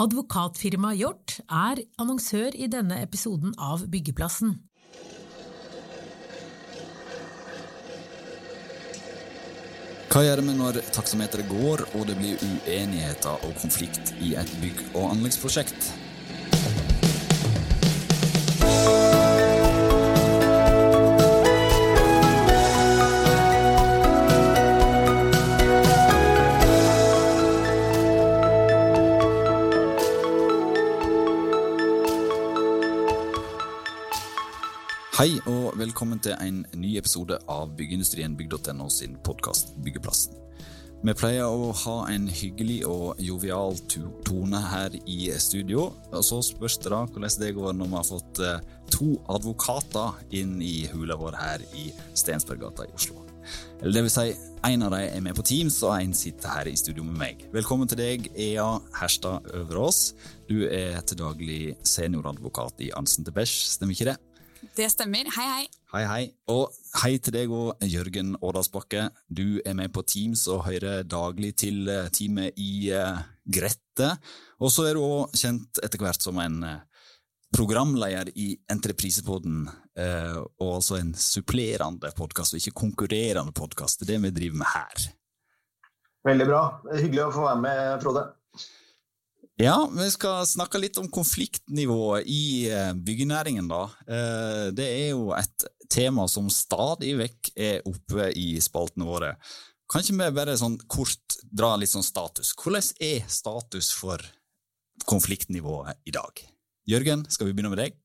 Advokatfirmaet Hjort er annonsør i denne episoden av Byggeplassen. Hva gjør vi når taksameteret går og det blir uenigheter og konflikt i et bygg- og anleggsprosjekt? Hei og velkommen til en ny episode av Byggeindustrien bygg.no sin podkast Byggeplassen. Vi pleier å ha en hyggelig og jovial tone her i studio. Og så spørs det da hvordan det går når vi har fått eh, to advokater inn i hula vår her i Stensberggata i Oslo. Eller det vil si, en av dem er med på Teams, og en sitter her i studio med meg. Velkommen til deg, Ea Herstad Øverås. Du er til daglig senioradvokat i Arntzen til Besch, stemmer ikke det? Det stemmer. Hei, hei. Hei, hei. Og hei til deg og Jørgen Årdalsbakke. Du er med på Teams og hører daglig til eh, teamet i uh, Grette. Og så er du òg kjent etter hvert som en uh, programleder i Entreprisepodden, uh, og altså en supplerende podkast, og ikke konkurrerende podkast. Det er det vi driver med her. Veldig bra. Hyggelig å få være med, Frode. Ja, vi skal snakke litt om konfliktnivået i eh, byggenæringen, da. Eh, det er jo et tema som stadig vekk er oppe i spaltene våre. Kan ikke vi bare sånn kort dra litt sånn status? Hvordan er status for konfliktnivået i dag? Jørgen, skal vi begynne med deg?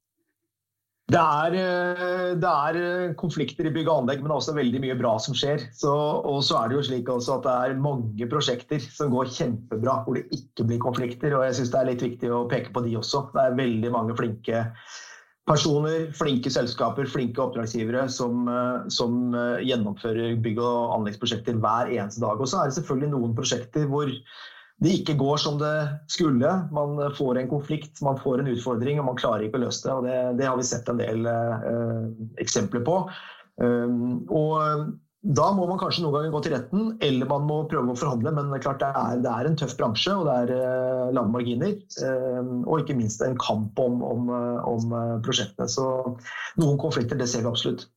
Det er, eh, det er, eh, konflikter i bygg og anlegg, men også veldig mye bra som skjer. Så, og så er det jo slik at det er mange prosjekter som går kjempebra, hvor det ikke blir konflikter. Og jeg syns det er litt viktig å peke på de også. Det er veldig mange flinke personer, flinke selskaper, flinke oppdragsgivere som, eh, som gjennomfører bygg- og anleggsprosjekter hver eneste dag. Og så er det selvfølgelig noen prosjekter hvor det ikke går som det skulle. Man får en konflikt, man får en utfordring, og man klarer ikke å løse det. og Det, det har vi sett en del eh, eksempler på. Um, og da må man kanskje noen ganger gå til retten, eller man må prøve å forhandle. Men det er klart det er, det er en tøff bransje, og det er eh, lave marginer. Um, og ikke minst en kamp om, om, om prosjektene. Så noen konflikter, det ser vi absolutt.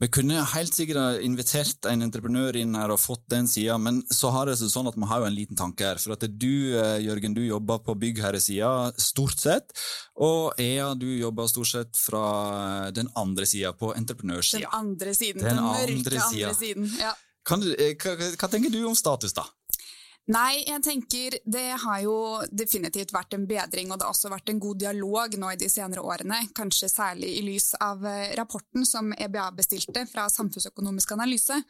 Vi kunne helt sikkert invitert en entreprenør inn her og fått den sida, men så har det seg sånn at vi har jo en liten tanke her. For at du, eh, Jørgen, du jobber på byggherresida stort sett, og Ea, du jobber stort sett fra den andre sida, på entreprenørsida. Den andre siden. Den, den mørke andre, andre siden. Ja. Du, eh, hva, hva tenker du om status, da? Nei, jeg tenker det har jo definitivt vært en bedring, og det har også vært en god dialog nå i de senere årene, kanskje særlig i lys av eh, rapporten som EBA bestilte fra Samfunnsøkonomisk analyse,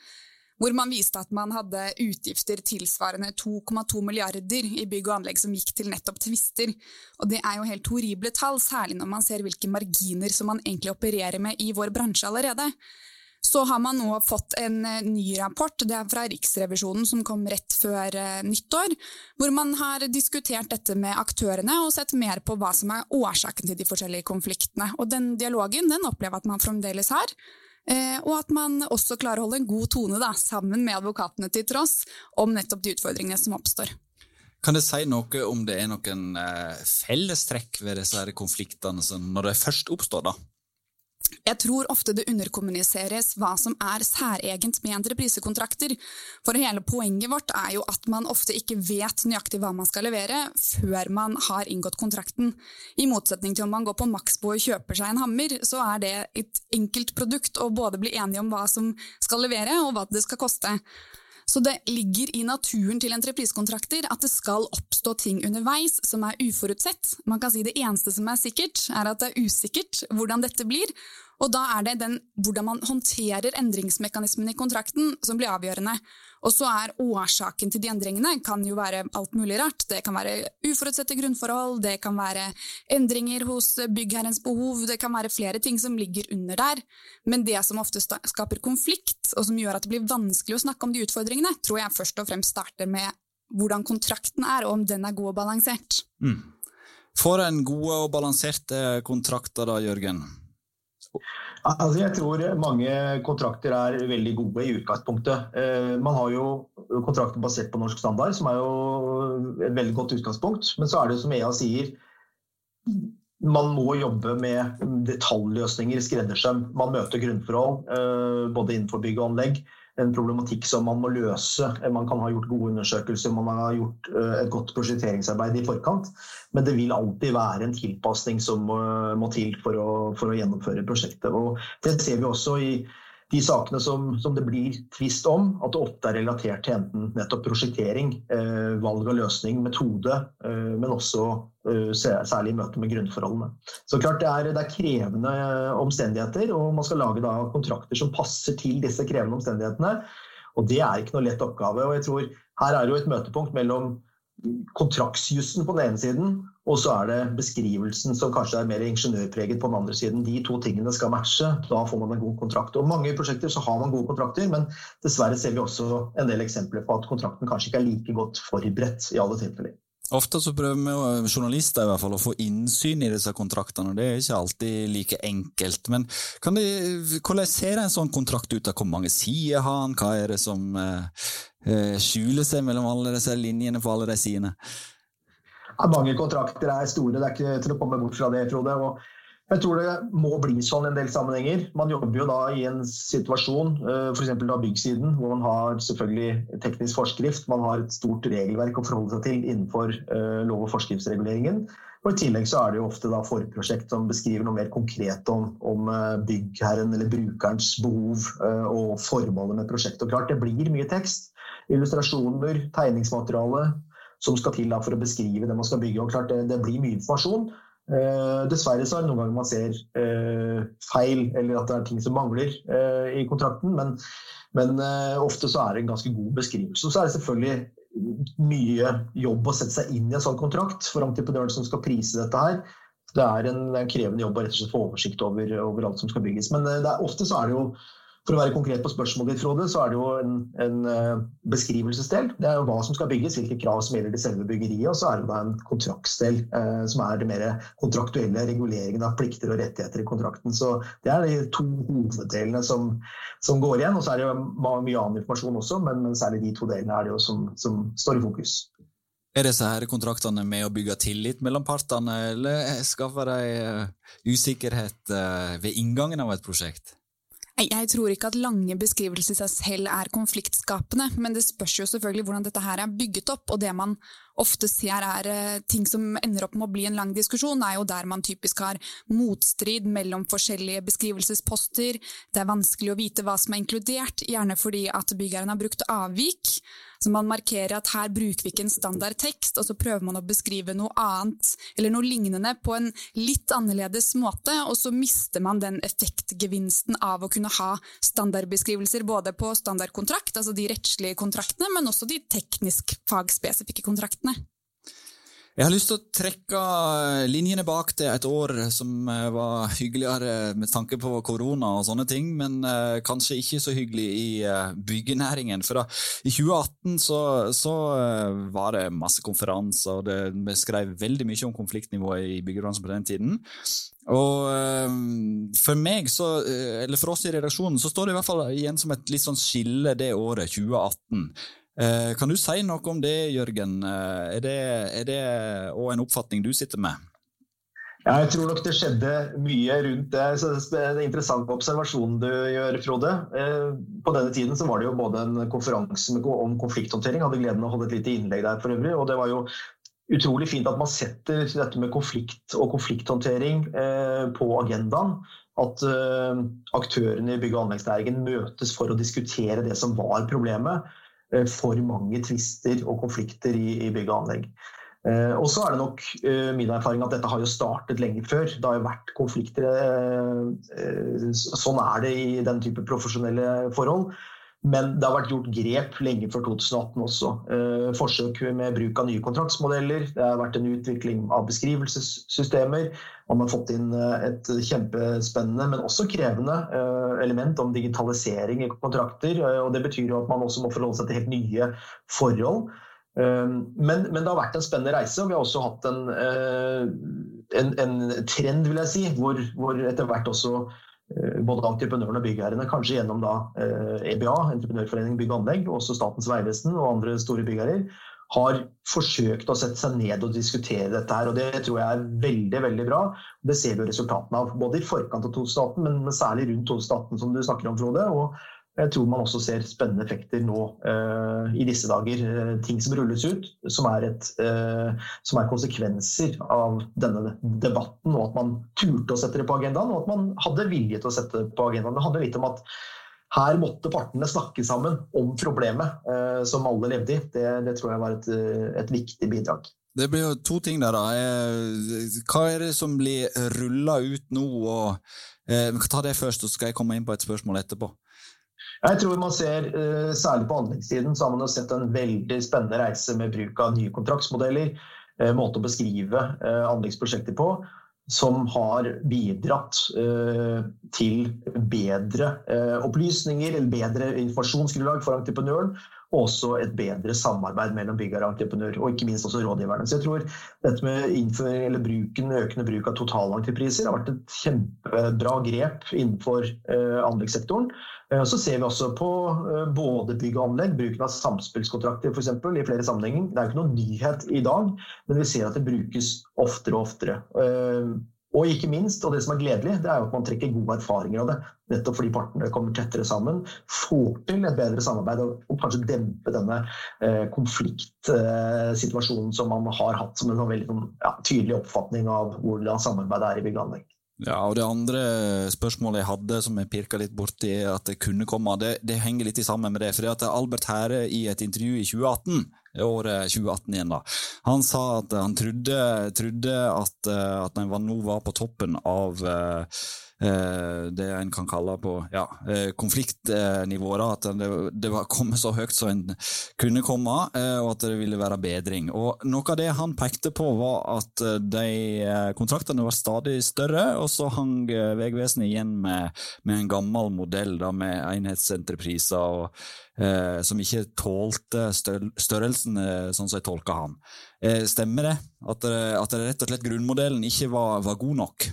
hvor man viste at man hadde utgifter tilsvarende 2,2 milliarder i bygg og anlegg som gikk til nettopp tvister. Og det er jo helt horrible tall, særlig når man ser hvilke marginer som man egentlig opererer med i vår bransje allerede. Så har man nå fått en eh, ny rapport, det er fra Riksrevisjonen som kom rett før eh, nyttår, hvor man har diskutert dette med aktørene og sett mer på hva som er årsaken til de forskjellige konfliktene. Og den dialogen den opplever at man fremdeles har. Eh, og at man også klarer å holde en god tone da, sammen med advokatene til tross om nettopp de utfordringene som oppstår. Kan det si noe om det er noen fellestrekk ved disse konfliktene når det først oppstår? da? Jeg tror ofte det underkommuniseres hva som er særegent med entreprisekontrakter. For hele poenget vårt er jo at man ofte ikke vet nøyaktig hva man skal levere før man har inngått kontrakten. I motsetning til om man går på Maxbo og kjøper seg en hammer, så er det et enkelt produkt å både bli enige om hva som skal levere og hva det skal koste. Så det ligger i naturen til entreprisekontrakter at det skal oppstå ting underveis som er uforutsett. Man kan si det eneste som er sikkert, er at det er usikkert hvordan dette blir, og da er det den, hvordan man håndterer endringsmekanismen i kontrakten som blir avgjørende. Og så er årsaken til de endringene kan jo være alt mulig rart. Det kan være uforutsette grunnforhold, det kan være endringer hos byggherrens behov, det kan være flere ting som ligger under der. Men det som ofte skaper konflikt, og som gjør at det blir vanskelig å snakke om de utfordringene, tror jeg først og fremst starter med hvordan kontrakten er, og om den er god og balansert. Mm. Får en gode og balanserte kontrakter da, Jørgen? Altså, jeg tror mange kontrakter er veldig gode i utgangspunktet. Eh, man har jo kontrakter basert på norsk standard, som er jo et veldig godt utgangspunkt. Men så er det som EA sier, man må jobbe med detaljløsninger, skreddersøm. Man møter grunnforhold eh, både innenfor bygg og anlegg en problematikk som man må løse. Man kan ha gjort gode undersøkelser, man har gjort eh, et godt prosjekteringsarbeid i forkant. Men det vil alltid være en tilpasning som må til for å, for å gjennomføre prosjektet. Og det ser vi også i de sakene som, som, det blir tvist om, at det ofte er relatert til enten nettopp prosjektering, eh, valg av løsning, metode, eh, men også eh, særlig i møte med grunnforholdene. Så klart det er, det er, krevende omstendigheter, og man skal lage da, kontrakter som passer til disse krevende omstendighetene. Og det er ikke noe lett oppgave. og jeg tror Her er jo et møtepunkt mellom kontraktsjussen på den ene siden, og så er det beskrivelsen som kanskje er mer ingeniørpreget på den andre siden. De to tingene skal matche. Da får man en god kontrakt. Og mange prosjekter så har man gode kontrakter, men dessverre ser vi også en del eksempler på at kontrakten kanskje ikke er like godt forberedt i alle tilfeller. Ofte så prøver vi journalister i hvert fall å få innsyn i disse kontraktene, og det er ikke alltid like enkelt. Men de, hvordan ser en sånn kontrakt ut? Hvor mange sider har han? Hva er det som eh, eh, skjuler seg mellom alle disse linjene på alle de sidene? Mange kontrakter er store, det er ikke til å komme bort fra det, Frode. og jeg tror det må bli sånn i en del sammenhenger. Man jobber jo da i en situasjon, eh, f.eks. da byggsiden, hvor man har selvfølgelig teknisk forskrift. Man har et stort regelverk å forholde seg til innenfor eh, lov- og forskriftsreguleringen. Og I tillegg så er det jo ofte da forprosjekt som beskriver noe mer konkret om, om eh, byggherren eller brukerens behov og formålet med prosjektet. Og klart, Det blir mye tekst. Illustrasjoner, tegningsmateriale som skal til for å beskrive det man skal bygge. Og klart, det, det blir mye informasjon. Uh, dessverre så er det noen ganger man ser uh, feil, eller at det er ting som mangler uh, i kontrakten. Men, men ofte så er det en ganske god beskrivelse. Så er det selvfølgelig mye jobb å sette seg inn i en sånn kontrakt for entreprenøren som skal prise dette her. Det er en, en krevende jobb å rett og slett få oversikt over, over alt som skal bygges. Men er, ofte så er det jo for å være konkret på spørsmålet ditt, Frode, så er det jo en, en uh, beskrivelsesdel. Det er jo hva som skal bygges, hvilke krav som gjelder til selve byggeriet. Og så er det da en kontraktsdel, uh, som er det mer kontraktuelle reguleringen av plikter og rettigheter i kontrakten. Så det er de to hoveddelene som, som går igjen. Og så er det jo mye annen informasjon også, men, men særlig de to delene er det jo som, som står i fokus. Er disse her kontraktene med å bygge tillit mellom partene, eller skaffer de uh, usikkerhet ved inngangen av et prosjekt? Jeg tror ikke at lange beskrivelser i seg selv er konfliktskapende, men det spørs jo selvfølgelig hvordan dette her er bygget opp. og det man ofte ser er eh, ting som ender opp med å bli en lang diskusjon, er jo der man typisk har motstrid mellom forskjellige beskrivelsesposter. Det er vanskelig å vite hva som er inkludert, gjerne fordi at byggeren har brukt avvik. Så man markerer at her bruker vi ikke en standard tekst, og så prøver man å beskrive noe annet eller noe lignende på en litt annerledes måte, og så mister man den effektgevinsten av å kunne ha standardbeskrivelser både på standardkontrakt, altså de rettslige kontraktene, men også de teknisk fagspesifikke kontraktene. Jeg har lyst til å trekke linjene bak til et år som eh, var hyggeligere med tanke på korona og sånne ting, men eh, kanskje ikke så hyggelig i eh, byggenæringen. For da, i 2018 så, så var det masse konferanser, og det beskrev veldig mye om konfliktnivået i byggebransjen på den tiden. Og for meg, så, eller for oss i redaksjonen, så står det i hvert fall igjen som et litt sånn skille det året, 2018. Eh, kan du si noe om det, Jørgen? Eh, er det, er det også en oppfatning du sitter med? Ja, jeg tror nok det skjedde mye rundt det. Så det er en interessant observasjon du gjør, Frode. Eh, på denne tiden så var det jo både en konferanse om konflikthåndtering, hadde gleden av å holde et lite innlegg der for øvrig. og det var jo utrolig fint at man setter dette med konflikt og konflikthåndtering på agendaen. At aktørene i bygg- og anleggsnæringen møtes for å diskutere det som var problemet. Eh, for mange tvister og konflikter i, i bygg og anlegg. Eh, og så er det nok eh, min erfaring at dette har jo startet lenge før. Det har jo vært konflikter. Eh, sånn er det i den type profesjonelle forhold. Men det har vært gjort grep lenge før 2018 også. Eh, forsøk med bruk av nye kontraktsmodeller. Det har vært en utvikling av beskrivelsessystemer. Man har fått inn eh, et kjempespennende, men også krevende eh, element om digitalisering i kontrakter. Eh, og Det betyr jo at man også må forholde seg til helt nye forhold. Men, men, det har vært en spennende reise, og vi har også hatt en, en, en trend vil jeg si, hvor, hvor etter hvert også både entreprenørene og byggherrene, kanskje gjennom da EBA, Entreprenørforeningen bygg og anlegg, og også Statens vegvesen og andre store byggherrer, har forsøkt å sette seg ned og diskutere dette. her, og Det tror jeg er veldig veldig bra. Det ser vi jo resultatene av, både i forkant av 2018, men særlig rundt 2018, som du snakker om, Frode. og jeg tror man også ser spennende effekter nå uh, i disse dager. Uh, ting som rulles ut, som er, et, uh, som er, konsekvenser av denne debatten. Og at man turte å sette det på agendaen, og at man hadde vilje til å sette det på agendaen. Det handler litt om at her måtte partene snakke sammen om problemet uh, som alle levde i. Det, det tror jeg var et, uh, et, viktig bidrag. Det blir jo to ting der, da. Eh, hva er det som blir rulla ut nå? Og, eh, vi ta det først, og så skal jeg komme inn på et spørsmål etterpå. Jeg tror man ser, uh, Særlig på anleggssiden så har man sett en veldig spennende reise med bruk av nye kontraktsmodeller. Måte å beskrive anleggsprosjekter på som har bidratt til bedre opplysninger eller bedre informasjonsgrunnlag for entreprenøren. Og også et bedre samarbeid mellom bygger og entreprenør, og ikke minst også rådgiverne. Så jeg tror dette med eller bruken, økende bruk av totalentrepriser har vært et kjempebra grep innenfor uh, anleggssektoren. Så ser vi også på både bygg og anlegg, bruken av samspillskontrakter f.eks. i flere sammenhenger. Det er jo ikke noen nyhet i dag, men vi ser at det brukes oftere og oftere. Og ikke minst, og det som er gledelig, det er jo at man trekker gode erfaringer av det. Nettopp fordi partene kommer tettere sammen, får til et bedre samarbeid og, og kanskje dempe denne eh, konfliktsituasjonen eh, som man har hatt som en sånn veldig ja, tydelig oppfatning av hvordan samarbeidet er i bygg og anlegg. Ja, og Det andre spørsmålet jeg hadde, som jeg pirka litt borti at det kunne komme, det, det henger litt sammen med det. fordi at Albert Hære i et intervju i 2018 året 2018 igjen, da. Han sa at han trodde, trodde at, eh, at en nå var på toppen av uh, det en kan kalle på ja, eh, konfliktnivået. At det, det var kommet så høyt som en kunne komme, eh, og at det ville være bedring. Og Noe av det han pekte på, var at de kontraktene var stadig større, og så hang Vegvesenet igjen med, med en gammel modell da, med enhetsentrepriser. og Eh, som ikke tålte størrelsen, sånn som jeg tolka han. Eh, stemmer det? At, det? at det rett og slett grunnmodellen ikke var, var god nok?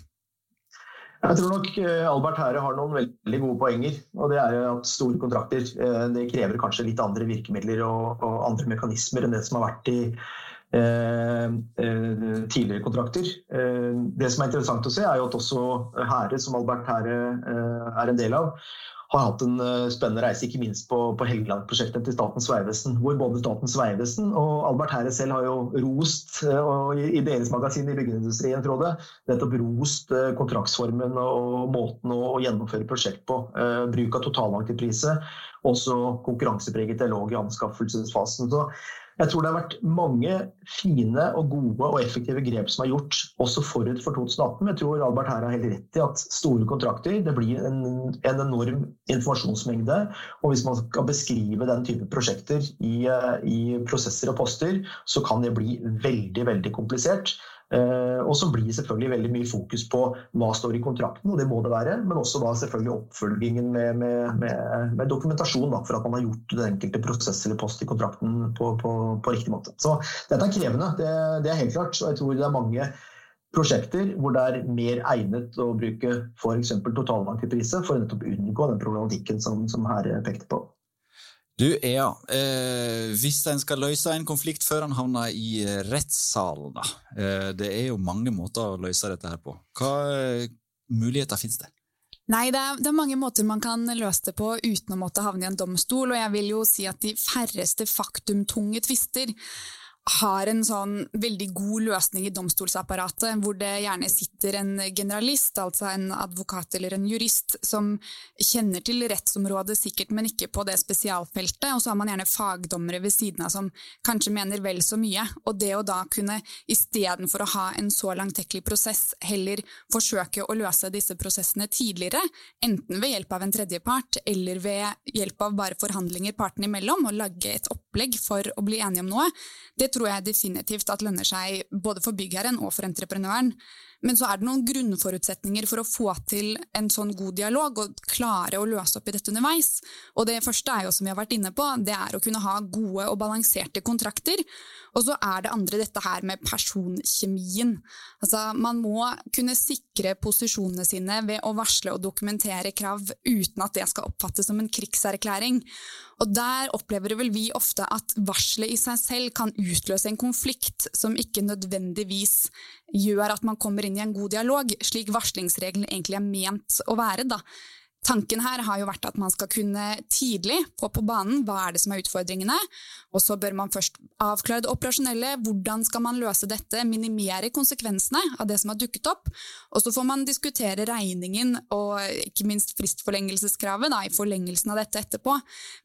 Jeg tror nok eh, Albert Hære har noen veldig gode poenger. og det er at Store kontrakter eh, det krever kanskje litt andre virkemidler og, og andre mekanismer enn det som har vært i eh, eh, tidligere kontrakter. Det som er interessant å se, er jo at også Hære, som Albert Hære eh, er en del av, har hatt en spennende reise, ikke minst på, på Helgeland-prosjektet til Statens vegvesen. Hvor både Statens vegvesen og Albert Herre selv har jo rost, og i, deres magasin i byggeindustrien, Frode, nettopp rost uh, kontraktsformen og måten å, gjennomføre prosjekt på. bruk av totalentreprise, også konkurransepreget dialog i anskaffelsesfasen. Så jeg tror det har vært mange fine og gode og effektive grep som er gjort også forut for 2018. Jeg tror Albert her har helt rett i at store kontrakter det blir en, en enorm informasjonsmengde. Og hvis man skal beskrive den type prosjekter i, i prosesser og poster, så kan det bli veldig, veldig komplisert. Eh, og så blir selvfølgelig veldig mye fokus på hva står i kontrakten, og det må det være. Men også da selvfølgelig oppfølgingen med, med, med, med dokumentasjon da, for at man har gjort den enkelte prosess eller post i kontrakten på, på, på riktig måte. Så dette er krevende, det, det, er helt klart. Og jeg tror det er mange prosjekter hvor det er mer egnet å bruke f.eks. totalentreprise for å nettopp unngå den problematikken som, som her pekte på. Du, Ea, eh, hvis en skal løse en konflikt før en havner i rettssalen, da. Eh, det er jo mange måter å løse dette her på. Hva eh, muligheter finnes det? Nei, det er, det er, mange måter man kan løse det på uten å måtte havne i en domstol, og jeg vil jo si at de færreste faktumtunge tvister har en sånn veldig god løsning i domstolsapparatet, hvor det gjerne sitter en generalist, altså en advokat eller en jurist, som kjenner til rettsområdet sikkert, men ikke på det spesialfeltet, og så har man gjerne fagdommere ved siden av som kanskje mener vel så mye. Og det å da kunne, istedenfor å ha en så langtekkelig prosess, heller forsøke å løse disse prosessene tidligere, enten ved hjelp av en tredjepart eller ved hjelp av bare forhandlinger partene imellom, og lage et opplegg for å bli enige om noe, det tror jeg definitivt at lønner seg både for byggherren og for entreprenøren. Men så er det noen grunnforutsetninger for å få til en sånn god dialog og klare å løse opp i dette underveis. Og det første er jo, som vi har vært inne på, det er å kunne ha gode og balanserte kontrakter. Og så er det andre dette her med personkjemien. Altså, man må kunne sikre posisjonene sine ved å varsle og dokumentere krav uten at det skal oppfattes som en krigserklæring. Og der opplever vel vi ofte at varselet i seg selv kan utløse en konflikt som ikke nødvendigvis gjør at man kommer inn i en god dialog, slik varslingsreglene egentlig er ment å være. da. Tanken her har jo vært at man skal kunne tidlig få på banen hva er det som er utfordringene, og så bør man først avklare det operasjonelle, hvordan skal man løse dette, minimere konsekvensene av det som har dukket opp, og så får man diskutere regningen og ikke minst fristforlengelseskravet da, i forlengelsen av dette etterpå.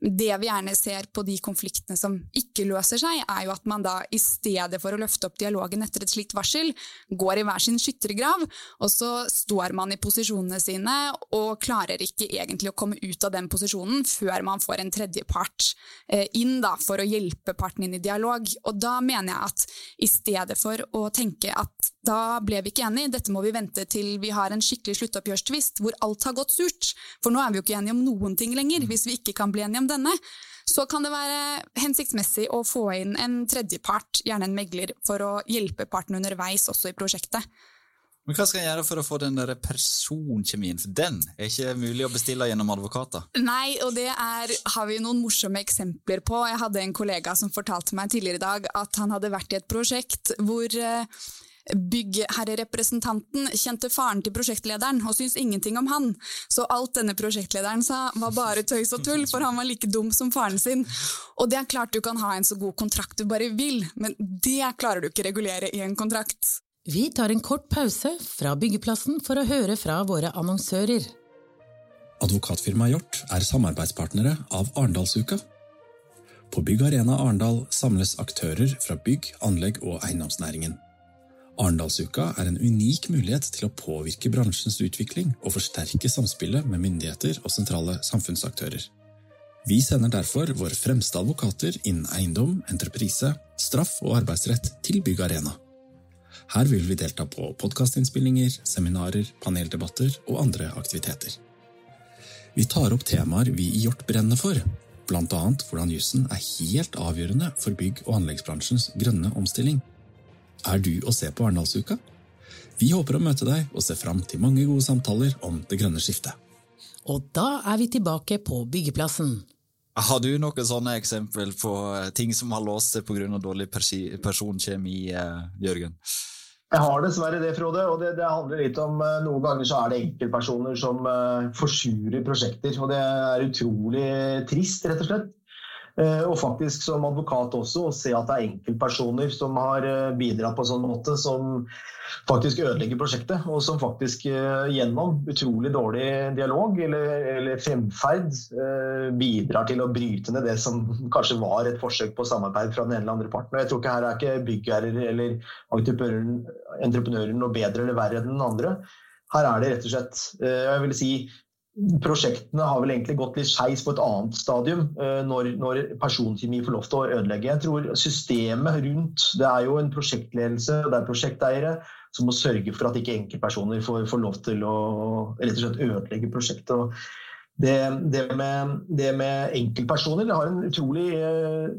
Det vi gjerne ser på de konfliktene som ikke løser seg, er jo at man da i stedet for å løfte opp dialogen etter et slikt varsel, går i hver sin skyttergrav, og så står man i posisjonene sine og klarer ikke ikke egentlig å komme ut av den posisjonen før man får en tredjepart eh, inn da, for å hjelpe parten inn i dialog. Og da mener jeg at i stedet for å tenke at da ble vi ikke enige, dette må vi vente til vi har en skikkelig sluttoppgjørstvist hvor alt har gått surt, for nå er vi jo ikke enige om noen ting lenger, hvis vi ikke kan bli enige om denne så kan det være hensiktsmessig å få inn en tredjepart, gjerne en megler, for å hjelpe parten underveis også i prosjektet. Men Hva skal en gjøre for å få den der personkjemien? For den er ikke mulig å bestille gjennom advokater. Nei, og det er, har vi noen morsomme eksempler på. Jeg hadde en kollega som fortalte meg tidligere i dag at han hadde vært i et prosjekt hvor eh, byggherrerepresentanten kjente faren til prosjektlederen og syntes ingenting om han. Så alt denne prosjektlederen sa var bare tøys og tull, for han var like dum som faren sin. Og det er klart du kan ha en så god kontrakt du bare vil, men det klarer du ikke regulere i en kontrakt. Vi tar en kort pause fra byggeplassen for å høre fra våre annonsører. Advokatfirmaet Hjort er samarbeidspartnere av Arendalsuka. På Bygg Arena Arendal samles aktører fra bygg-, anlegg- og eiendomsnæringen. Arendalsuka er en unik mulighet til å påvirke bransjens utvikling og forsterke samspillet med myndigheter og sentrale samfunnsaktører. Vi sender derfor våre fremste advokater innen eiendom, entreprise, straff og arbeidsrett til Bygg Arena. Her vil vi delta på podkastinnspillinger, seminarer, paneldebatter og andre aktiviteter. Vi tar opp temaer vi i Hjort brenner for, bl.a. hvordan jussen er helt avgjørende for bygg- og anleggsbransjens grønne omstilling. Er du å se på Arendalsuka? Vi håper å møte deg og ser fram til mange gode samtaler om det grønne skiftet. Og da er vi tilbake på byggeplassen. Har du noen sånne eksempel på ting som har låst seg pga. dårlig personkjemi, eh, Jørgen? Jeg har dessverre det, Frode. og det, det, handler litt om uh, Noen ganger så er det enkeltpersoner som uh, forsurer prosjekter. og Det er utrolig trist, rett og slett. Uh, og faktisk som advokat også, å se at det er enkeltpersoner som har bidratt på en sånn måte som faktisk ødelegger prosjektet, og som faktisk eh, gjennom utrolig dårlig dialog eller, eller fremferd eh, bidrar til å bryte ned det som kanskje var et forsøk på samarbeid fra den ene eller andre parten. Og jeg tror ikke her er ikke byggherrer eller entreprenøren noe bedre eller verre enn den andre. Her er det rett og slett eh, jeg vil si, Prosjektene har vel egentlig gått litt skeis på et annet stadium når, når personkjemi får lov til å ødelegge. Jeg tror systemet rundt Det er jo en prosjektledelse, og det er prosjekteiere som må sørge for at ikke enkeltpersoner får, får lov til å rett og slett ødelegge prosjektet. Det, det, med, det med enkeltpersoner det har en utrolig eh,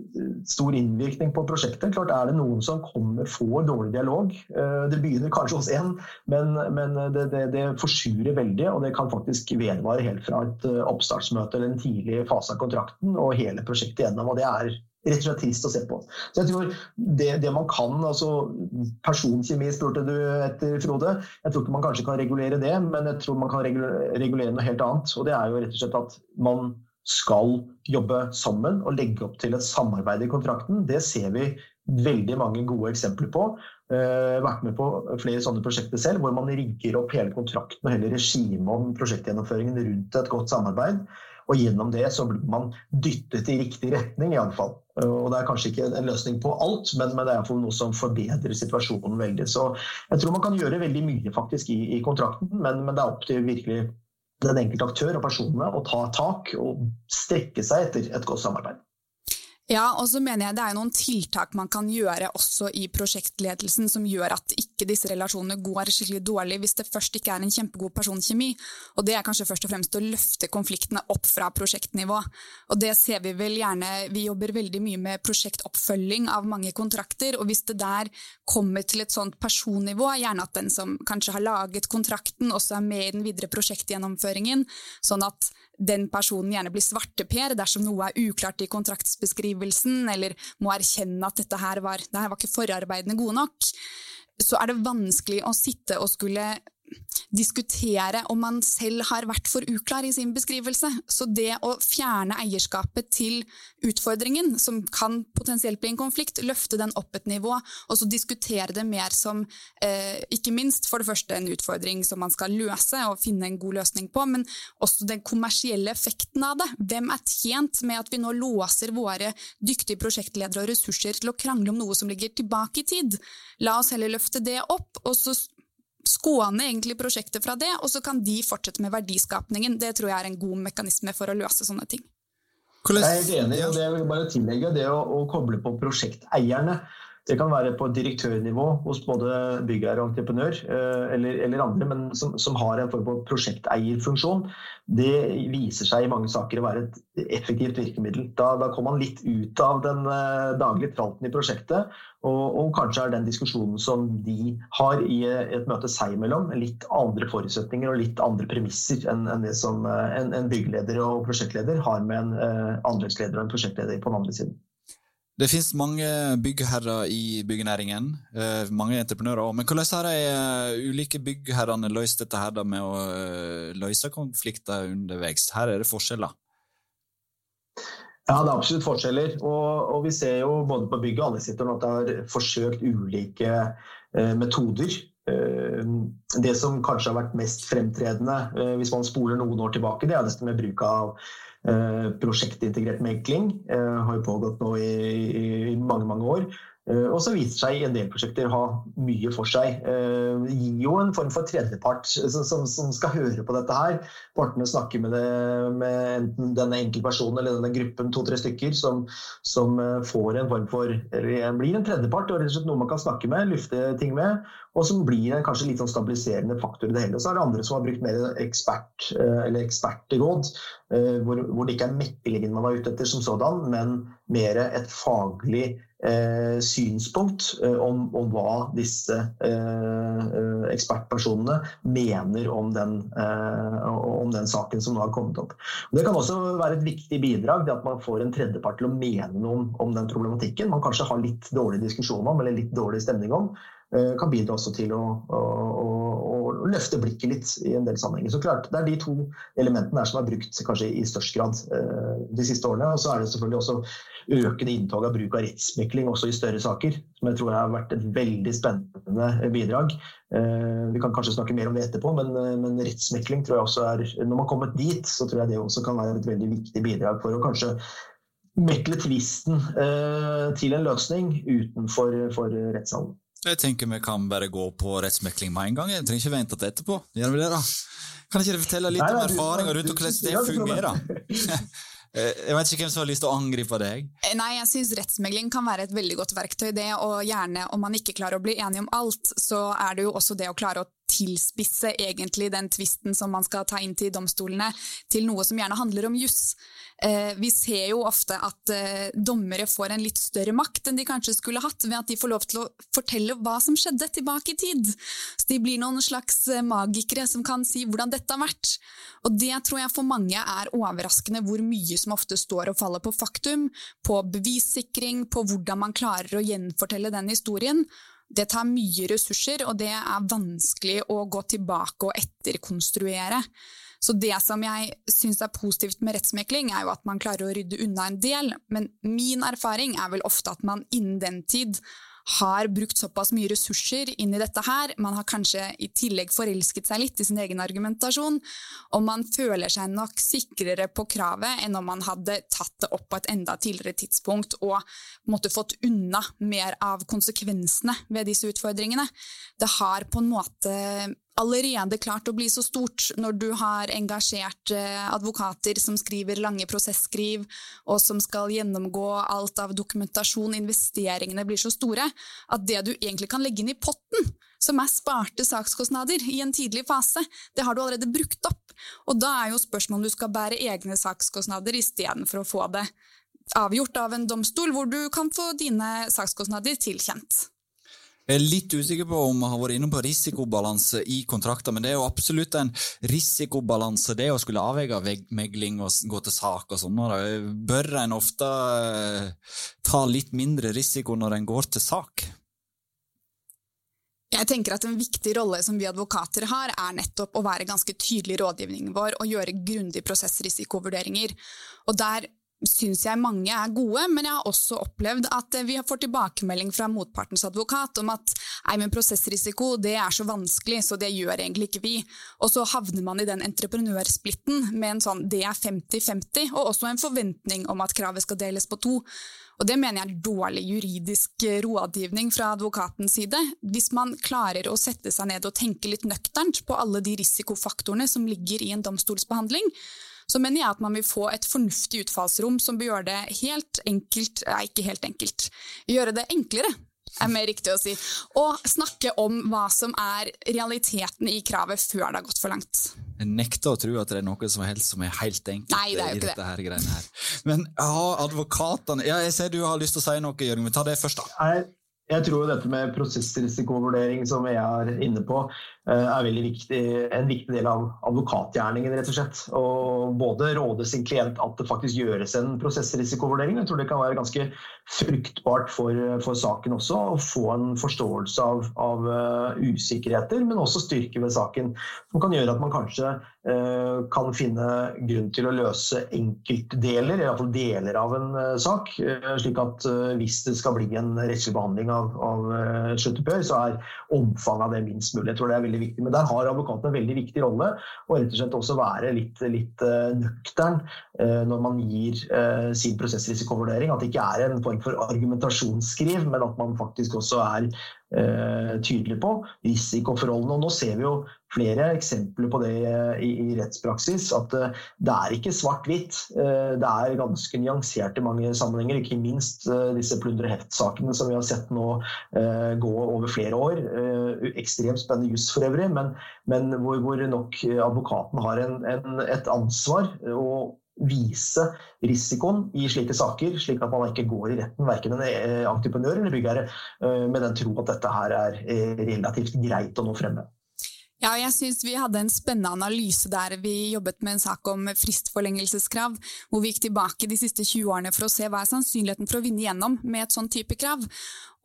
stor innvirkning på prosjektet. Klart Er det noen som kommer, får dårlig dialog eh, Det begynner kanskje hos én, men, men det, det, forsurer veldig. Og det kan faktisk vedvare helt fra et eh, oppstartsmøte eller en tidlig fase av kontrakten og hele prosjektet gjennom. og Det er rett og slett trist å se på. Så jeg tror det, det man kan, altså Personkjemi spurte du etter, Frode. Jeg tror ikke man kanskje kan regulere det, men jeg tror man kan regulere, noe helt annet. Og det er jo rett og slett at man skal jobbe sammen og legge opp til et samarbeid i kontrakten. Det ser vi veldig mange gode eksempler på. Uh, vært med på flere sånne prosjekter selv, hvor man rigger opp hele kontrakten og hele regimet om prosjektgjennomføringen rundt et godt samarbeid. Og gjennom det så blir man dyttet i riktig retning, iallfall. Og det er kanskje ikke en løsning på alt, men, men det er noe som forbedrer situasjonen veldig. Så jeg tror man kan gjøre veldig mye faktisk i, i kontrakten, men, men, det er opp til virkelig den enkelte aktør og personene å ta tak og strekke seg etter et godt samarbeid. Ja, og så mener jeg det er noen tiltak man kan gjøre også i prosjektledelsen som gjør at ikke disse relasjonene går skikkelig dårlig hvis det først ikke er en kjempegod personkjemi. Og det er kanskje først og fremst å løfte konfliktene opp fra prosjektnivå. Og det ser vi vel gjerne, vi jobber veldig mye med prosjektoppfølging av mange kontrakter, og hvis det der kommer til et sånt personnivå, gjerne at den som kanskje har laget kontrakten også er med i den videre prosjektgjennomføringen, sånn at den personen gjerne blir svarteper dersom noe er uklart i kontraktsbeskrivelsen, eller må erkjenne at dette her var, dette var ikke forarbeidene gode nok, så er det vanskelig å sitte og skulle diskutere om man selv har vært for uklar i sin beskrivelse. Så det å fjerne eierskapet til utfordringen, som kan potensielt bli en konflikt, løfte den opp et nivå, og så diskutere det mer som eh, ikke minst for det første en utfordring som man skal løse og finne en god løsning på, men også den kommersielle effekten av det. Hvem er tjent med at vi nå låser våre dyktige prosjektledere og ressurser til å krangle om noe som ligger tilbake i tid? La oss heller løfte det opp, og så skåne egentlig prosjektet fra det, og så kan de fortsette med verdiskapningen. Det tror jeg er en god mekanisme for å løse sånne ting. Jeg er helt enig, og det jeg vil bare tillegge det å, å koble på prosjekteierne. Det kan være på direktørnivå hos både byggeier og entreprenør eh, eller, eller andre, men som, som, har en form for prosjekteierfunksjon. Det viser seg i mange saker å være et effektivt virkemiddel. Da, da kommer man litt ut av den uh, daglige tralten i prosjektet, og, og, kanskje er den diskusjonen som de har i et møte seg imellom, litt andre forutsetninger og litt andre premisser enn, enn det som en, en byggeleder og prosjektleder har med en anleggsleder og en prosjektleder på den andre siden. Det finnes mange byggherrer i byggenæringen, eh, mange entreprenører òg. Men hvordan har de eh, ulike byggherrene løst dette her med å eh, løse konflikter underveis? Her er det forskjeller. Ja, det er absolutt forskjeller. Og, og vi ser jo både på bygget og alle anleggssektoren at det har forsøkt ulike metoder. Eh, det som kanskje har vært mest fremtredende, eh, hvis man spoler noen år tilbake, det er dette med bruk av Eh, prosjektintegrert megling Det har jo pågått nå i, i mange, mange år. Eh, og så viser seg en del prosjekter å ha mye for seg. Det gir jo en form for tredjepart som, som, som skal høre på dette her. Partene snakker med, det, med enten denne enkeltpersonen eller denne gruppen, to-tre stykker, som, som, får en form for blir en tredjepart og rett og slett noe man kan snakke med, lufte ting med. Og som blir en kanskje litt sånn stabiliserende faktor i det hele. Så er det andre som har brukt mer ekspert, eller ekspertråd, hvor, hvor det ikke er meklingen man er ute etter som sådan, men mer et faglig eh, synspunkt eh, om, om, hva disse eh, eh, ekspertpersonene mener om den, om den, saken som nå har kommet opp. Det kan også være et viktig bidrag til at man får en tredjepart til å mene noe om, om den problematikken man kanskje har litt dårlig diskusjon om eller litt dårlig stemning om. Kan bidra også til å, å, å, løfte blikket litt i en del sammenhenger. Så klart, Det er de to elementene der som er brukt kanskje i størst grad eh, de siste årene. Og så er det selvfølgelig også økende inntog av bruk av rettsmekling også i større saker. Som jeg tror har vært et veldig spennende bidrag. Eh, vi kan kanskje snakke mer om det etterpå, men, men rettsmekling tror jeg også er Når man har kommet dit, så tror jeg det også kan være et veldig viktig bidrag for å kanskje mekle tvisten til en løsning utenfor rettssalen. Jeg tenker vi kan bare gå på rettsmekling med en gang. Jeg trenger ikke vente til etterpå. Gjør vi det, da? Kan ikke dere fortelle litt Nei, om erfaringer rundt hvordan det fungerer? Eh, jeg vet ikke hvem som har lyst til å angripe deg. Eh, nei, jeg syns rettsmegling kan være et veldig godt verktøy. det, Og gjerne om man ikke klarer å bli enige om alt, så er det jo også det å klare å tilspisse egentlig den tvisten som man skal ta inn til domstolene, til noe som gjerne handler om juss. Eh, vi ser jo ofte at eh, dommere får en litt større makt enn de kanskje skulle hatt, ved at de får lov til å fortelle hva som skjedde tilbake i tid. Så de blir noen slags eh, magikere som kan si hvordan dette har vært. Og det tror jeg for mange er overraskende hvor mye som ofte står og faller på faktum, på bevissikring, på hvordan man klarer å gjenfortelle den historien. Det tar mye ressurser, og det er vanskelig å gå tilbake og etterkonstruere. Så det som jeg syns er positivt med rettsmekling, er jo at man klarer å rydde unna en del, men min erfaring er vel ofte at man innen den tid har brukt såpass mye ressurser inn i dette her, man har kanskje i tillegg forelsket seg litt i sin egen argumentasjon, og man føler seg nok sikrere på kravet enn om man hadde tatt det opp på et enda tidligere tidspunkt og måtte fått unna mer av konsekvensene ved disse utfordringene. Det har på en måte allerede klart å bli så stort når du har engasjert eh, advokater som skriver lange prosesskriv, og som skal gjennomgå alt av dokumentasjon, investeringene blir så store, at det du egentlig kan legge inn i potten, som er sparte sakskostnader i en tidlig fase, det har du allerede brukt opp. Og da er jo spørsmålet om du skal bære egne sakskostnader istedenfor å få det avgjort av en domstol, hvor du kan få dine sakskostnader tilkjent. Jeg er litt usikker på om vi har vært inne på risikobalanse i kontrakter, men det er jo absolutt en risikobalanse, det å skulle avveie megling og gå til sak og sånn. Bør en ofte eh, ta litt mindre risiko når en går til sak? Jeg tenker at En viktig rolle som vi advokater har, er nettopp å være ganske tydelig i rådgivningen vår og gjøre grundige prosessrisikovurderinger. Og Der syns jeg mange er gode, men jeg har også opplevd at vi har fått tilbakemelding fra motpartens advokat om at nei, men prosessrisiko det er så vanskelig, så det gjør egentlig ikke vi. Og så havner man i den entreprenørsplitten med en sånn det er 50-50, og også en forventning om at kravet skal deles på to. Og Det mener jeg er dårlig juridisk rådgivning fra advokatens side. Hvis man klarer å sette seg ned og tenke litt nøkternt på alle de risikofaktorene som ligger i en domstolsbehandling, så mener jeg at man vil få et fornuftig utfallsrom som bør gjøre det helt enkelt Nei, ikke helt enkelt. Gjøre det enklere er mer riktig å si. Og snakke om hva som er realiteten i kravet før det har gått for langt. Jeg nekter å tro at det er noe som helst som er helt enkelt Nei, det er jo i dette her greiene her. Men ja, advokatene ja, Jeg ser du har lyst til å si noe, Jørgen, men ta det først, da. Jeg tror dette med prosessrisikovurdering, som jeg er inne på, er veldig viktig, en viktig del av advokatgjerningen, rett og slett. Og både råde sin klient at det faktisk gjøres en prosessrisikovurdering. Jeg tror det kan være ganske fruktbart for, for saken også, å få en forståelse av, av uh, usikkerheter, men også styrke ved saken. Som kan gjøre at man kanskje uh, kan finne grunn til å løse enkeltdeler, iallfall deler av en uh, sak. slik at hvis det skal bli en rettslig behandling av, av sluttoppgjør, så er omfanget av det minst mulig. Jeg tror det er veldig veldig viktig. Men der har advokaten en veldig viktig rolle, og rett og slett også være litt, litt uh, nøktern uh, når man gir uh, sin prosessrisikovurdering. At det ikke er en form for argumentasjonsskriv, men at man faktisk også er tydelig på risikoforholdene. Og nå ser vi jo flere eksempler på det i, i rettspraksis. At uh, det er ikke svart-hvitt. Det er ganske nyansert i mange sammenhenger. Ikke minst disse plunder heft-sakene som vi har sett nå gå over flere år. ekstremt spennende juss for øvrig, men, men hvor, hvor, nok advokaten har en, en, et ansvar. å vise risikoen i slike saker, slik at man ikke går i retten, verken en entreprenør eller byggherre, med den tro at dette her er relativt greit å nå fremme. Ja, jeg syns vi hadde en spennende analyse der vi jobbet med en sak om fristforlengelseskrav, hvor vi gikk tilbake de siste 20 årene for å se hva er sannsynligheten for å vinne gjennom med et sånn type krav.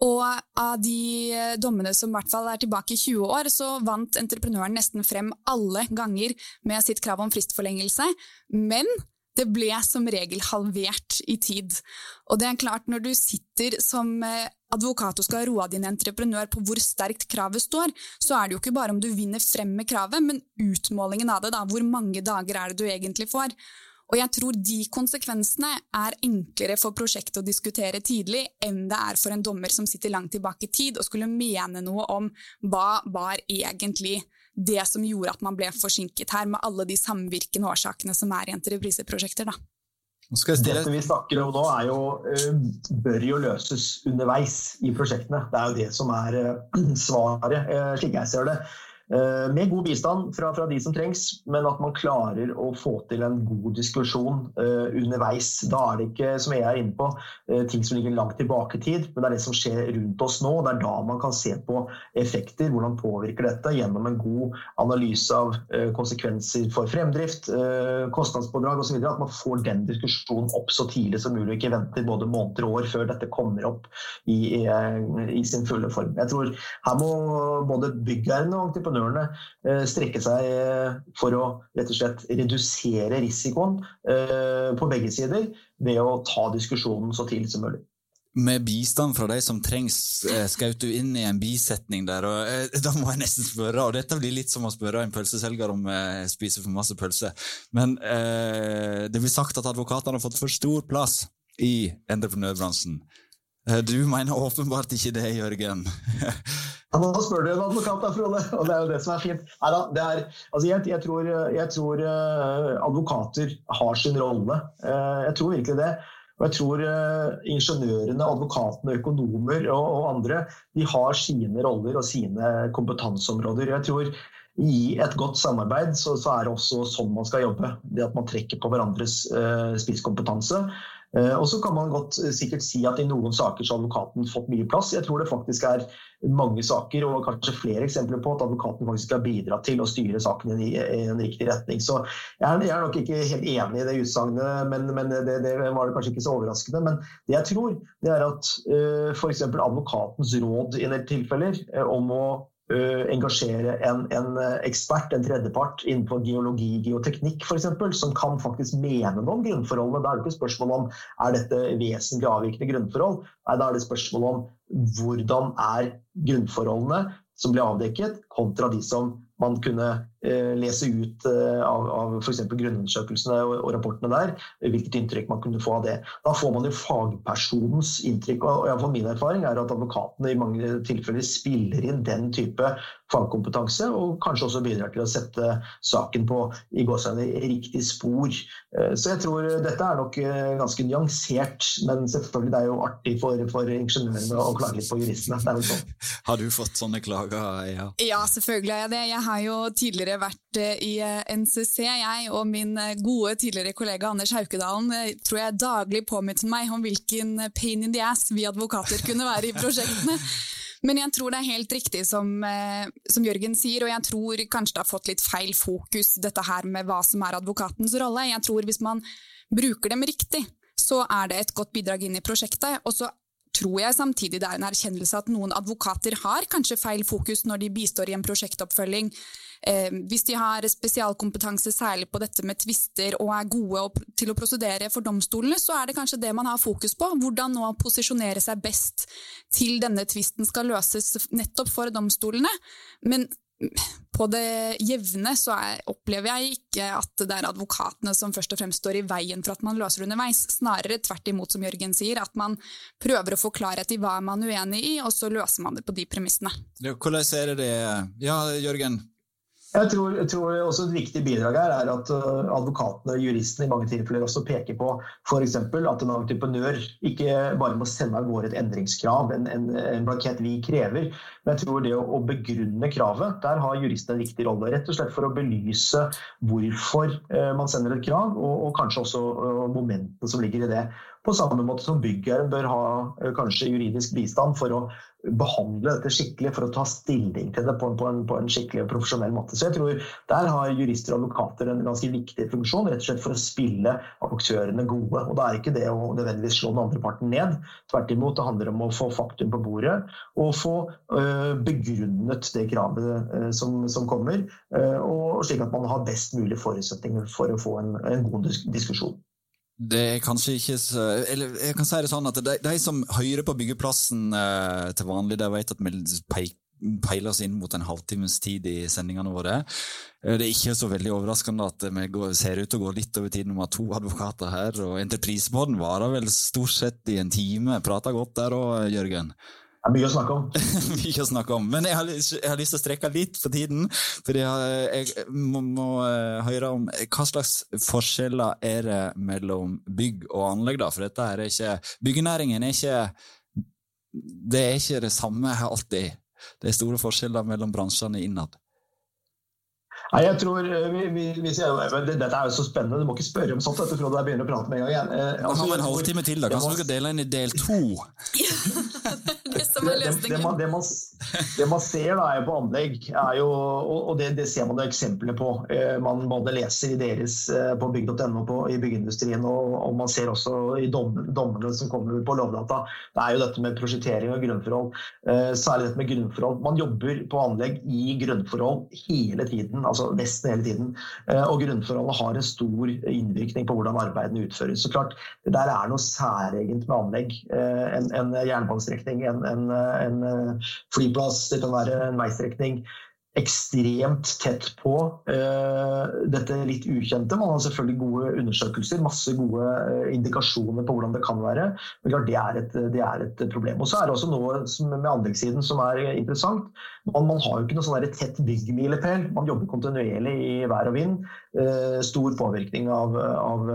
Og av de dommene som i hvert fall er tilbake i 20 år, så vant entreprenøren nesten frem alle ganger med sitt krav om fristforlengelse. Men det ble som regel halvert i tid. Og det er klart, når du sitter som eh, advokat og skal roe din entreprenør på hvor sterkt kravet står, så er det jo ikke bare om du vinner frem med kravet, men utmålingen av det. da, Hvor mange dager er det du egentlig får? Og jeg tror de konsekvensene er enklere for prosjektet å diskutere tidlig enn det er for en dommer som sitter langt tilbake i tid og skulle mene noe om hva var egentlig det som gjorde at man ble forsinket her, med alle de samvirkende årsakene som er i entrepriseprosjekter. da. Dette vi snakker om nå, er jo, eh, bør jo løses underveis i prosjektene. Det er jo det som er eh, svaret, eh, slik jeg ser det. Eh, med god bistand fra, fra, de som trengs, men at man klarer å få til en god diskusjon uh, underveis. Da er det ikke, som jeg er inne på, uh, ting som ligger langt tilbake i tid, men det er det som skjer rundt oss nå. Det er da man kan se på effekter, hvordan påvirker dette, gjennom en god analyse av uh, konsekvenser for fremdrift, kostnadspådrag osv. At man får den diskusjonen opp så tidlig som mulig, og ikke venter både måneder og år før dette kommer opp i, i, i sin fulle form. Jeg tror her må både byggherrene og entreprenørene eh, strekke seg eh, for å rett og slett redusere risikoen eh, på begge sider ved å ta diskusjonen så tidlig som mulig. Med bistand fra de som trengs, skjøt du inn i en bisetning der. og Da må jeg nesten spørre, og dette blir litt som å spørre en pølseselger om jeg spiser for masse pølse. Men eh, det blir sagt at advokatene har fått for stor plass i entreprenørbransjen. Eh, du mener åpenbart ikke det, Jørgen. ja, nå spør du en advokat, da, Frode, og det er jo det som er fint. Neida, er, altså jeg, jeg, tror, jeg tror uh, advokater har sin rolle. Jeg tror virkelig det. Og jeg tror ingeniørene, advokatene, økonomer og, og, andre de har sine roller og sine kompetanseområder. Jeg tror i et godt samarbeid så, så, er det også sånn man skal jobbe. Det at man trekker på hverandres spisskompetanse. Eh, og så kan man godt eh, sikkert si at i noen saker så har advokaten fått mye plass. Jeg tror det faktisk er mange saker og kanskje flere eksempler på at advokaten faktisk har bidratt til å styre saken i, en riktig retning. Så jeg er, nok ikke helt enig i det utsagnet, men, men det, det, var det kanskje ikke så overraskende. Men det jeg tror, det er at uh, eh, f.eks. advokatens råd i en del tilfeller om å engasjere en, en, eh, ekspert, en tredjepart innenfor geologi, geoteknikk f.eks., som kan faktisk mene noe om grunnforholdene. Da er det ikke spørsmål om er dette vesentlig avvikende grunnforhold. Nei, da er det spørsmål om hvordan er grunnforholdene som ble avdekket, kontra de som man kunne eh, lese ut eh, av, av f.eks. grunnundersøkelsene og, og, rapportene der, hvilket inntrykk man kunne få av det. Da får man jo fagpersonens inntrykk. og, og Min erfaring er at advokatene i mange tilfeller spiller inn den type fagkompetanse, og kanskje også bidrar til å sette saken på i riktig spor. Eh, så jeg tror dette er nok eh, ganske nyansert, men selvfølgelig det er jo artig for, for ingeniørene å klage litt på juristene. Sånn. Har du fått sånne klager? Ja, ja selvfølgelig har jeg det. Jeg har jo tidligere vært eh, i NCC, jeg og min gode tidligere kollega Anders Haukedalen tror jeg daglig påminner meg om hvilken pain in the ass vi advokater kunne være i prosjektene. Men jeg tror det er helt riktig som, eh, som, Jørgen sier, og jeg tror kanskje det har fått litt feil fokus, dette her med hva som er advokatens rolle. Jeg tror hvis man bruker dem riktig, så er det et godt bidrag inn i prosjektet. Og så tror jeg samtidig det er en erkjennelse at noen advokater har kanskje feil fokus når de bistår i en prosjektoppfølging. Eh, hvis de har spesialkompetanse særlig på dette med tvister og er gode til å prosedere for domstolene, så er det kanskje det man har fokus på. Hvordan nå posisjonere seg best til denne tvisten skal løses nettopp for domstolene. Men på det jevne så er, opplever jeg ikke at det er advokatene som først og fremst står i veien for at man løser underveis. Snarere tvert imot, som Jørgen sier, at man prøver å få klarhet i hva man er uenig i, og så løser man det på de premissene. Hvordan er det Ja, Jørgen, jeg tror, jeg tror, også Et viktig bidrag her er at uh, advokatene og juristene i mange tilfeller også peker på f.eks. at en entreprenør ikke bare må sende av gårde et endringskrav, en, en, en, blankett vi krever, men jeg tror det å, å, begrunne kravet, der har juristene en viktig rolle. Rett og slett for å belyse hvorfor uh, man sender et krav, og, og kanskje også uh, momentene som ligger i det. På samme måte som byggherren bør ha kanskje juridisk bistand for å behandle dette skikkelig for å ta stilling til det på en, på en, på en skikkelig og profesjonell måte. Så jeg tror Der har jurister og advokater en ganske viktig funksjon rett og slett for å spille aktørene gode. Og Da er ikke det å nødvendigvis slå den andre parten ned. Tvert imot, det handler om å få faktum på bordet og få øh, begrunnet det kravet øh, som, som, kommer. Øh, og slik at man har best mulig forutsetninger for å få en, en god diskusjon. Det er kanskje ikke så Eller jeg kan si det sånn at de, de som hører på byggeplassen eh, til vanlig, de vet at vi peiler oss inn mot en halvtimes tid i sendingene våre. Eh, det er ikke så veldig overraskende at vi går, ser ut til å gå litt over tiden med to advokater her. og entreprisebåten varer vel stort sett i en time. Prata godt der òg, Jørgen? Det er mye å snakke om. mye å snakke om. Men jeg har, jeg har, lyst til å strekke litt på tiden. For jeg, jeg må, må, eh, høre om hva slags forskjeller er det mellom bygg og anlegg. da? For dette er ikke, Byggenæringen er ikke det er ikke det samme alltid. Det er store forskjeller mellom bransjene innad. Nei, jeg tror eh, vi, vi, vi sier, Dette er jo så spennende, du må ikke spørre om sånt. Dette, Frode, jeg begynner å prate med en gang. igjen. altså, har vi en halvtime til, da. Kanskje vi skal dele inn i del to? det. Det, det, det, man, det, man, ser da, på anlegg, jo, og det, det ser man jo eksemplene på. Eh, man både leser i deres på bygg.no i byggeindustrien, og, og, man ser også i dommene som kommer på Lovdata. Det er jo dette med prosjektering og grunnforhold. Særlig dette med grunnforhold. Man jobber på anlegg i grunnforhold hele tiden. altså nesten hele tiden. Eh, og grunnforholdet har en stor innvirkning på hvordan arbeidene utføres. Så klart, Det der er noe særegent med anlegg. Eh, en, en jernbanestrekning, en, en, en, flyplass, det kan være en veistrekning. ekstremt tett på uh, dette litt ukjente. Man har selvfølgelig gode undersøkelser, masse gode uh, indikasjoner på hvordan det kan være. Men klart, det er, et, det er et problem. Og så er det også noe som, med anleggssiden som er interessant. Man, man har jo ikke noe sånn tett byggmilepæl. Man jobber kontinuerlig i vær og vind. Uh, stor påvirkning av, av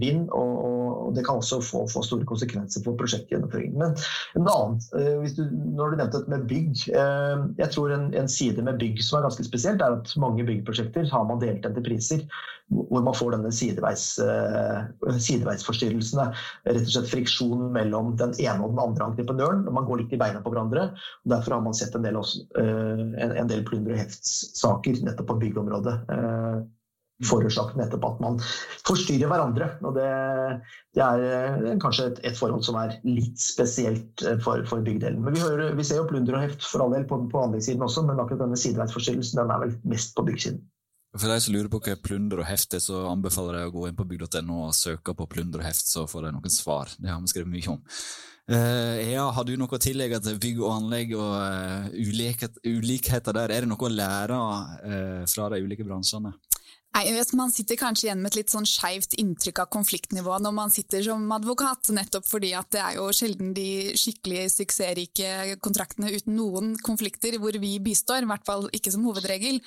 vind, og, og, det kan også få, få store konsekvenser for prosjektgjennomføringen. Men en annen, du, når du nevnte dette med bygg, jeg tror en, en side med bygg som er ganske spesielt, er at mange byggprosjekter har man delt etter priser, hvor man får denne sideveis, uh, sideveisforstyrrelsene. Rett og slett friksjon mellom den ene og den andre entreprenøren. Man går litt i beina på hverandre. og Derfor har man sett en del, også, en, en del plunder- og heftssaker nettopp på byggeområdet. Uh, forårsaket nettopp at man forstyrrer hverandre. og Det, det er eh, kanskje et, et, forhold som er litt spesielt eh, for, for byggdelen. Men vi, hører, vi, ser jo plunder og heft for all del på, på anleggssiden også, men akkurat denne sideveisforstyrrelsen den er vel mest på byggsiden. For de som lurer på hva plunder og heft er, så anbefaler jeg å gå inn på bygg.no og søke på plunder og heft, så får de noen svar. Det har vi skrevet mye om. Uh, ja, har du noe å tillegge til bygg og anlegg og uh, ulikhet, ulikheter der? Er det noe å lære uh, fra de ulike bransjene? Nei, vet, Man sitter kanskje igjen med et litt sånn skeivt inntrykk av konfliktnivået når man sitter som advokat, nettopp fordi at det er jo sjelden de skikkelig suksessrike kontraktene uten noen konflikter hvor vi bistår, i hvert fall ikke som hovedregel.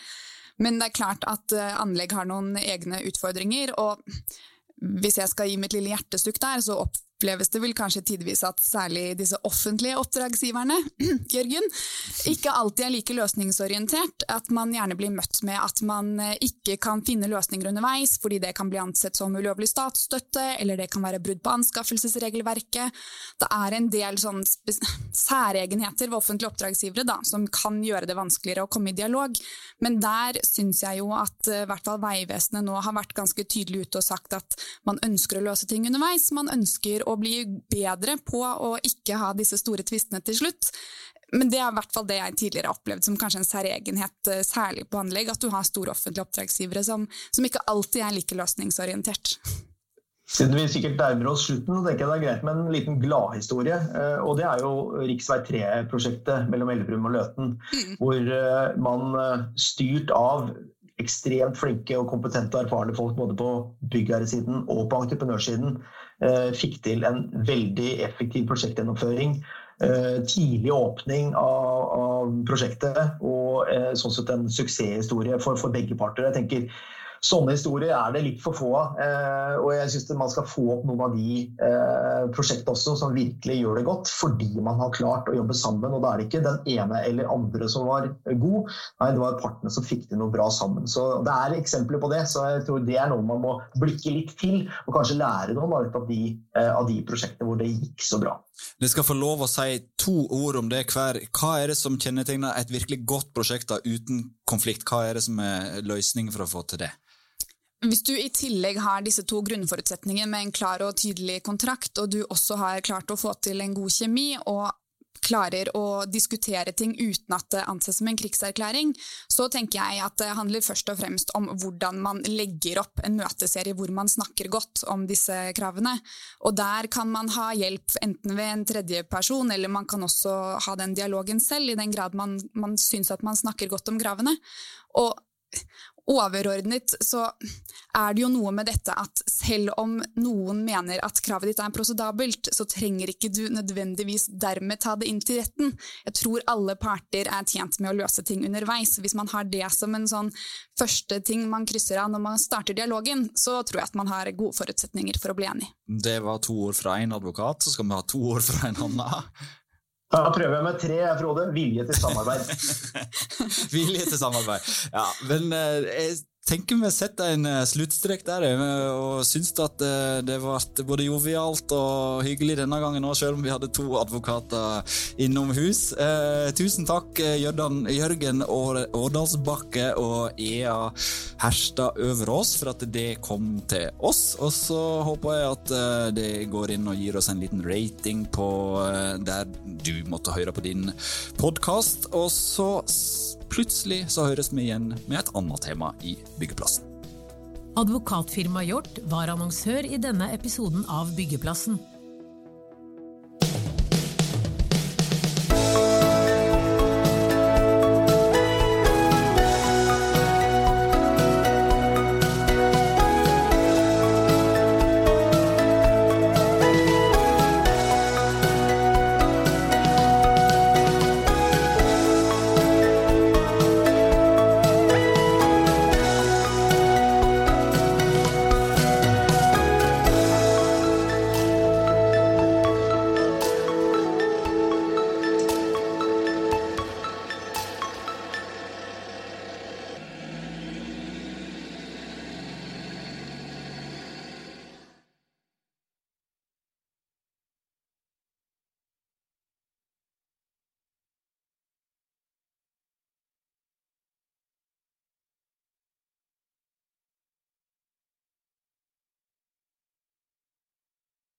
Men det er klart at anlegg har noen egne utfordringer, og hvis jeg skal gi mitt lille hjertestukk der, så opp oppleves det vel kanskje tidvis at særlig disse offentlige oppdragsgiverne, Jørgen, ikke alltid er like løsningsorientert. At man gjerne blir møtt med at man eh, ikke kan finne løsninger underveis fordi det kan bli ansett som ulovlig statsstøtte, eller det kan være brudd på anskaffelsesregelverket. Det er en del særegenheter ved offentlige oppdragsgivere da, som kan gjøre det vanskeligere å komme i dialog. Men der syns jeg jo at i hvert fall Vegvesenet nå har vært ganske tydelig ute og sagt at man ønsker å løse ting underveis. Man ønsker å å bli bedre på å ikke ha disse store tvistene til slutt. Men det er i hvert fall det jeg tidligere har opplevd som kanskje en særegenhet, eh, særlig på anlegg, at du har store offentlige oppdragsgivere som, som ikke alltid er like løsningsorientert. Siden vi sikkert nærmer oss slutten, så tenker jeg det er greit med en liten gladhistorie. Eh, og det er jo rv. 3-prosjektet mellom Elverum og Løten. Mm. Hvor eh, man styrt av ekstremt flinke og kompetente og erfarne folk både på byggherresiden og på entreprenørsiden fikk til en veldig effektiv prosjektgjennomføring. Eh, tidlig åpning av, av prosjektet og eh, sånn sett en suksesshistorie for, for begge parter. Jeg tenker Sånne historier er det litt for få av. Eh, og jeg syns man skal få opp noen av de eh, prosjektene også som virkelig gjør det godt, fordi man har klart å jobbe sammen. Og da er det ikke den ene eller andre som var god, nei, det var partene som fikk til noe bra sammen. Så det er eksempler på det. Så jeg tror det er noe man må blikke litt til, og kanskje lære noe av de, eh, av de prosjektene hvor det gikk så bra. Dere skal få lov å si to ord om det hver. Hva er det som kjennetegner et virkelig godt prosjekt da, uten konflikt? Hva er det som er løsningen for å få til det? Hvis du i tillegg har disse to grunnforutsetningene med en klar og tydelig kontrakt, og du også har klart å få til en god kjemi og klarer å diskutere ting uten at det anses som en krigserklæring, så tenker jeg at det handler først og fremst om hvordan man legger opp en møteserie hvor man snakker godt om disse kravene. Og der kan man ha hjelp enten ved en tredjeperson, eller man kan også ha den dialogen selv, i den grad man, man syns at man snakker godt om kravene. Og overordnet så er det jo noe med dette at selv om noen mener at kravet ditt er prosedabelt, så trenger ikke du nødvendigvis dermed ta det inn til retten. Jeg tror alle parter er tjent med å løse ting underveis. Hvis man har det som en sånn første ting man krysser av når man starter dialogen, så tror jeg at man har gode forutsetninger for å bli enig. Det var to ord fra én advokat, så skal vi ha to ord fra en annen. Da prøver jeg med tre, Frode. Vilje til samarbeid. Vilje til samarbeid. Ja, men eh, jeg tenker vi setter en uh, sluttstrek der, og syns at uh, det ble både jovialt og hyggelig denne gangen òg, selv om vi hadde to advokater innom hus. Tusen takk, Jørgen Årdalsbakke og Ea Herstad Øverås, for at det kom til oss. Og så håper jeg at det går inn og gir oss en liten rating på der du måtte høre på din podkast. Og så Plutselig så høres vi igjen med et annet tema i Byggeplassen. Advokatfirmaet Hjort var annonsør i denne episoden av Byggeplassen.